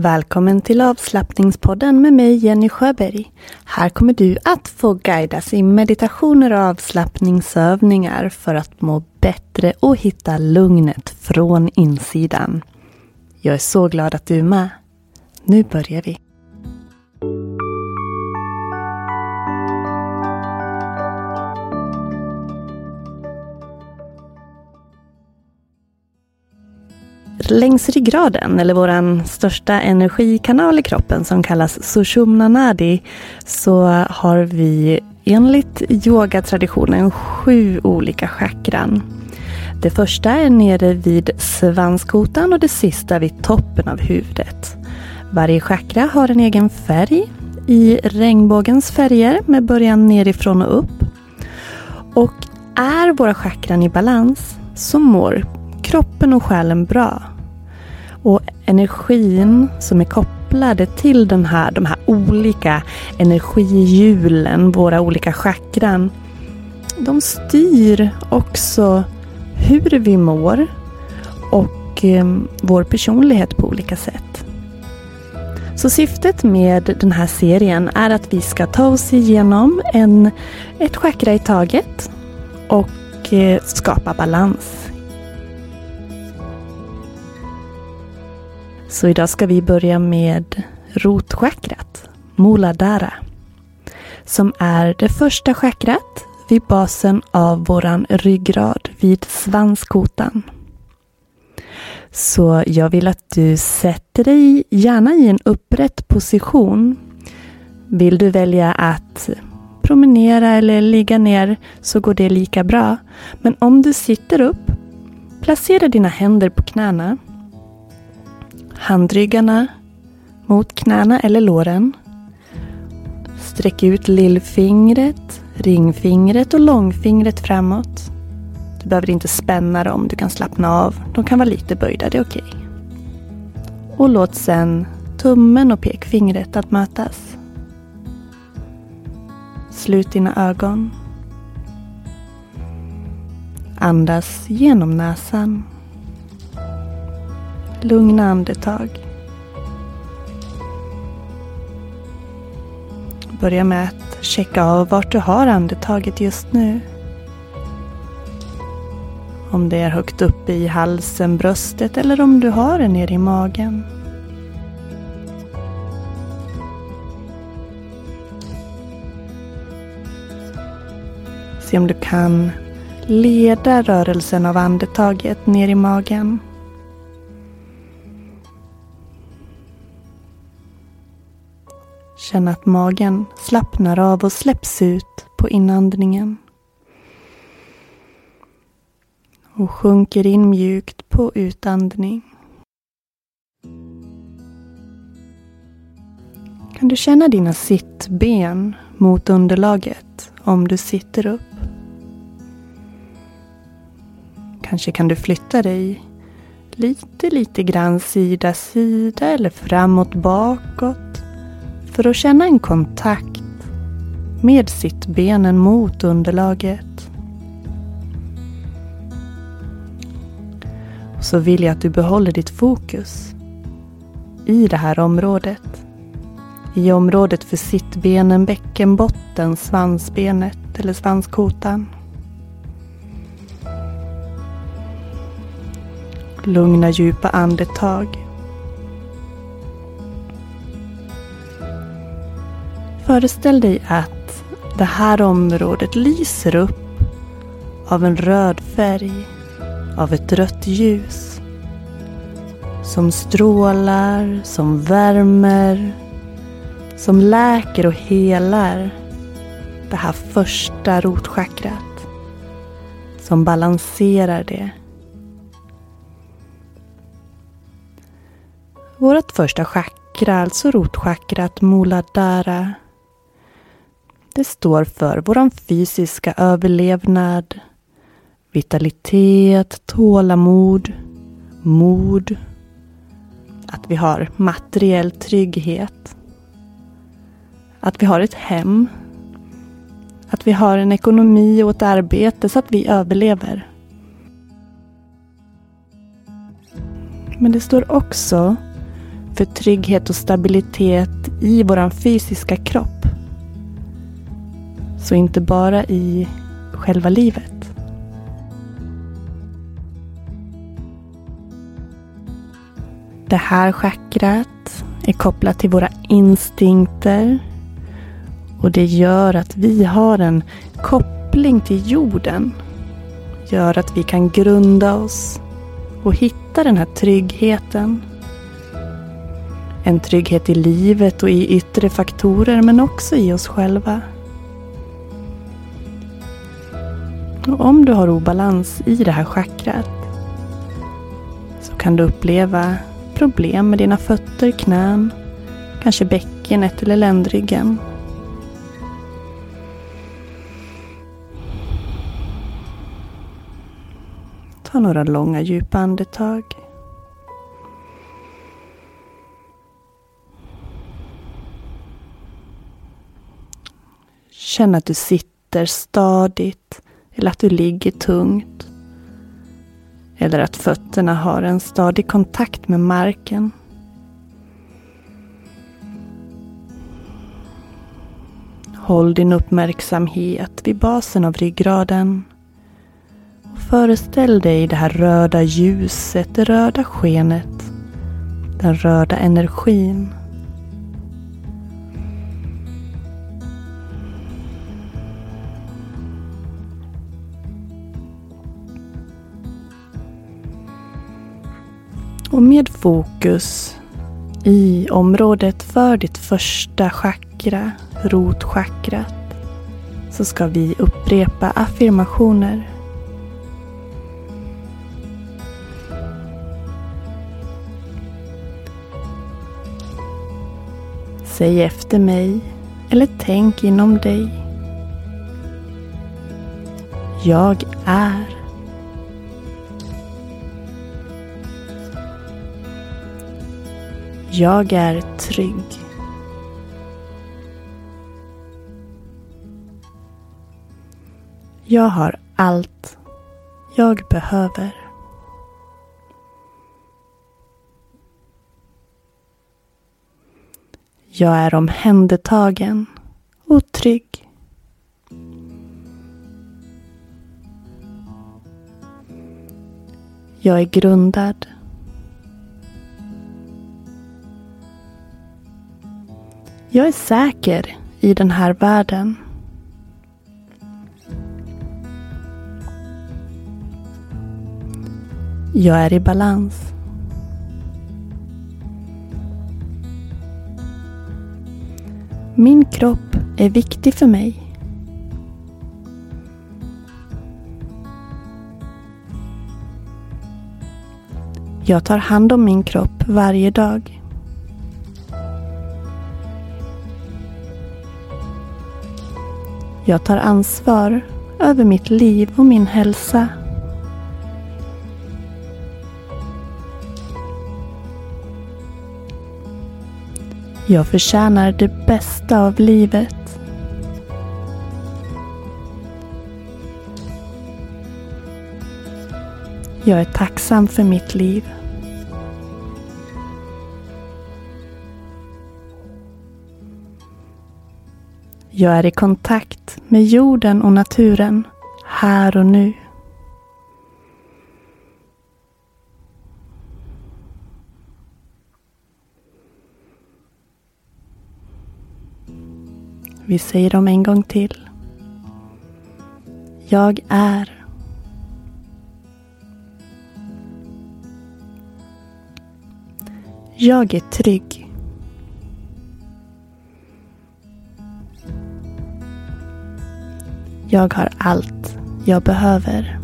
Välkommen till avslappningspodden med mig Jenny Sjöberg. Här kommer du att få guidas i meditationer och avslappningsövningar för att må bättre och hitta lugnet från insidan. Jag är så glad att du är med. Nu börjar vi. Längs ryggraden, eller vår största energikanal i kroppen som kallas Sushumna Nadi, så har vi enligt yogatraditionen sju olika chakran. Det första är nere vid svanskotan och det sista vid toppen av huvudet. Varje chakra har en egen färg i regnbågens färger med början nerifrån och upp. Och är våra chakran i balans så mår kroppen och själen bra. Och energin som är kopplade till den här, de här olika energihjulen, våra olika chakran, de styr också hur vi mår och ehm, vår personlighet på olika sätt. Så syftet med den här serien är att vi ska ta oss igenom en, ett chakra i taget och eh, skapa balans Så idag ska vi börja med rotchakrat, Muladhara. Som är det första chakrat vid basen av våran ryggrad vid svanskotan. Så jag vill att du sätter dig gärna i en upprätt position. Vill du välja att promenera eller ligga ner så går det lika bra. Men om du sitter upp, placera dina händer på knäna handryggarna mot knäna eller låren. Sträck ut lillfingret, ringfingret och långfingret framåt. Du behöver inte spänna dem, du kan slappna av. De kan vara lite böjda, det är okej. Okay. Och låt sen tummen och pekfingret att mötas. Slut dina ögon. Andas genom näsan. Lugna andetag. Börja med att checka av vart du har andetaget just nu. Om det är högt uppe i halsen, bröstet eller om du har det nere i magen. Se om du kan leda rörelsen av andetaget ner i magen. Känn att magen slappnar av och släpps ut på inandningen. Och sjunker in mjukt på utandning. Kan du känna dina sittben mot underlaget om du sitter upp? Kanske kan du flytta dig lite, lite grann sida, sida eller framåt, bakåt. För att känna en kontakt med sittbenen mot underlaget. Så vill jag att du behåller ditt fokus i det här området. I området för sittbenen, bäckenbotten, svansbenet eller svanskotan. Lugna djupa andetag. Föreställ dig att det här området lyser upp av en röd färg, av ett rött ljus. Som strålar, som värmer, som läker och helar det här första rotchakrat. Som balanserar det. Vårt första chakra, alltså rotchakrat Muladhara. Det står för vår fysiska överlevnad, vitalitet, tålamod, mod, att vi har materiell trygghet, att vi har ett hem, att vi har en ekonomi och ett arbete så att vi överlever. Men det står också för trygghet och stabilitet i vår fysiska kropp. Så inte bara i själva livet. Det här chakrat är kopplat till våra instinkter. Och det gör att vi har en koppling till jorden. Gör att vi kan grunda oss och hitta den här tryggheten en trygghet i livet och i yttre faktorer men också i oss själva. Och om du har obalans i det här chakrat så kan du uppleva problem med dina fötter, knän, kanske bäckenet eller ländryggen. Ta några långa djupa andetag. Känn att du sitter stadigt eller att du ligger tungt. Eller att fötterna har en stadig kontakt med marken. Håll din uppmärksamhet vid basen av ryggraden. Och föreställ dig det här röda ljuset, det röda skenet, den röda energin. Och med fokus i området för ditt första chakra, rotchakrat, så ska vi upprepa affirmationer. Säg efter mig eller tänk inom dig. Jag är. Jag är trygg. Jag har allt jag behöver. Jag är omhändertagen och trygg. Jag är grundad Jag är säker i den här världen. Jag är i balans. Min kropp är viktig för mig. Jag tar hand om min kropp varje dag. Jag tar ansvar över mitt liv och min hälsa. Jag förtjänar det bästa av livet. Jag är tacksam för mitt liv. Jag är i kontakt med jorden och naturen här och nu. Vi säger dem en gång till. Jag är. Jag är trygg. Jag har allt jag behöver.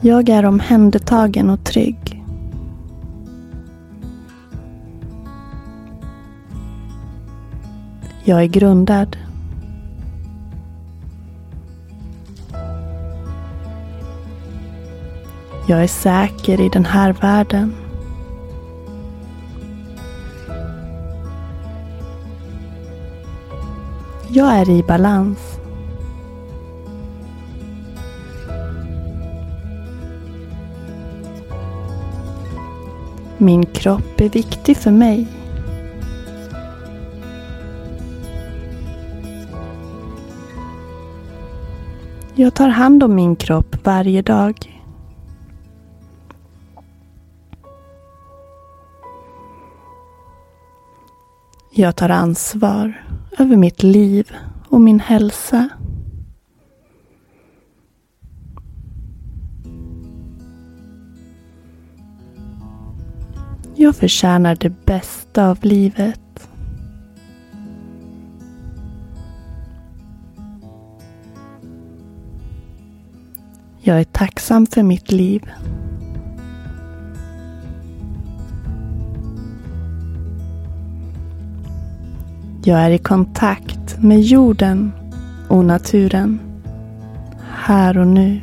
Jag är omhändertagen och trygg. Jag är grundad. Jag är säker i den här världen. Jag är i balans. Min kropp är viktig för mig. Jag tar hand om min kropp varje dag. Jag tar ansvar över mitt liv och min hälsa. Jag förtjänar det bästa av livet. Jag är tacksam för mitt liv. Jag är i kontakt med jorden och naturen. Här och nu.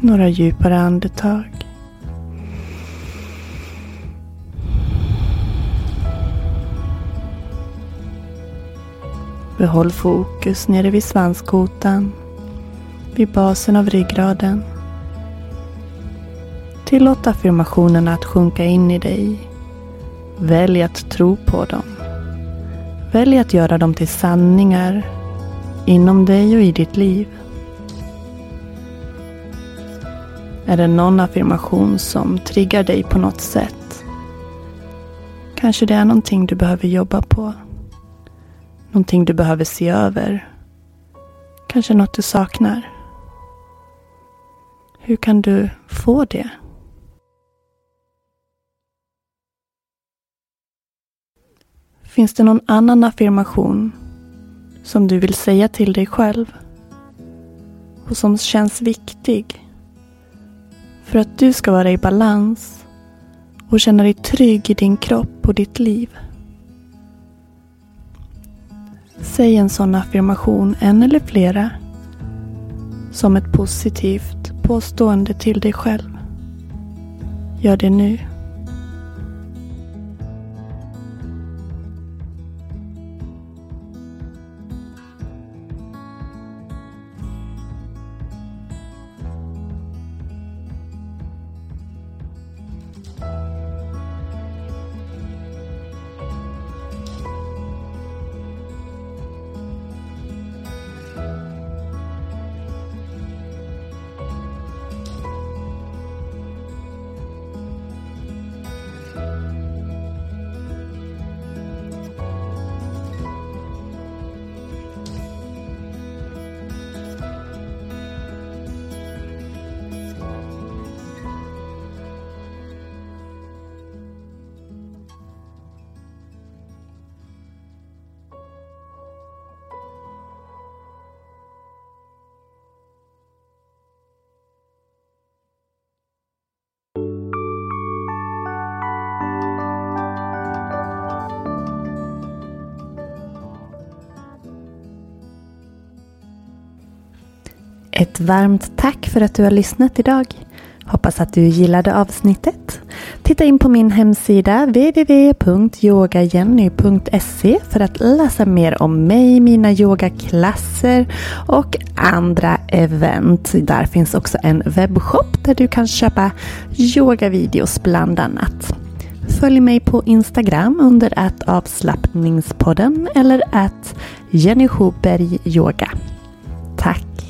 Några djupare andetag. Behåll fokus nere vid svanskotan, vid basen av ryggraden. Tillåt affirmationerna att sjunka in i dig. Välj att tro på dem. Välj att göra dem till sanningar inom dig och i ditt liv. Är det någon affirmation som triggar dig på något sätt? Kanske det är någonting du behöver jobba på. Någonting du behöver se över. Kanske något du saknar. Hur kan du få det? Finns det någon annan affirmation som du vill säga till dig själv och som känns viktig för att du ska vara i balans och känna dig trygg i din kropp och ditt liv? Säg en sån affirmation, en eller flera, som ett positivt påstående till dig själv. Gör det nu. Ett varmt tack för att du har lyssnat idag. Hoppas att du gillade avsnittet. Titta in på min hemsida www.yogajenny.se för att läsa mer om mig, mina yogaklasser och andra event. Där finns också en webbshop där du kan köpa yogavideos bland annat. Följ mig på Instagram under att avslappningspodden eller att Jenny Schuberg Yoga. Tack!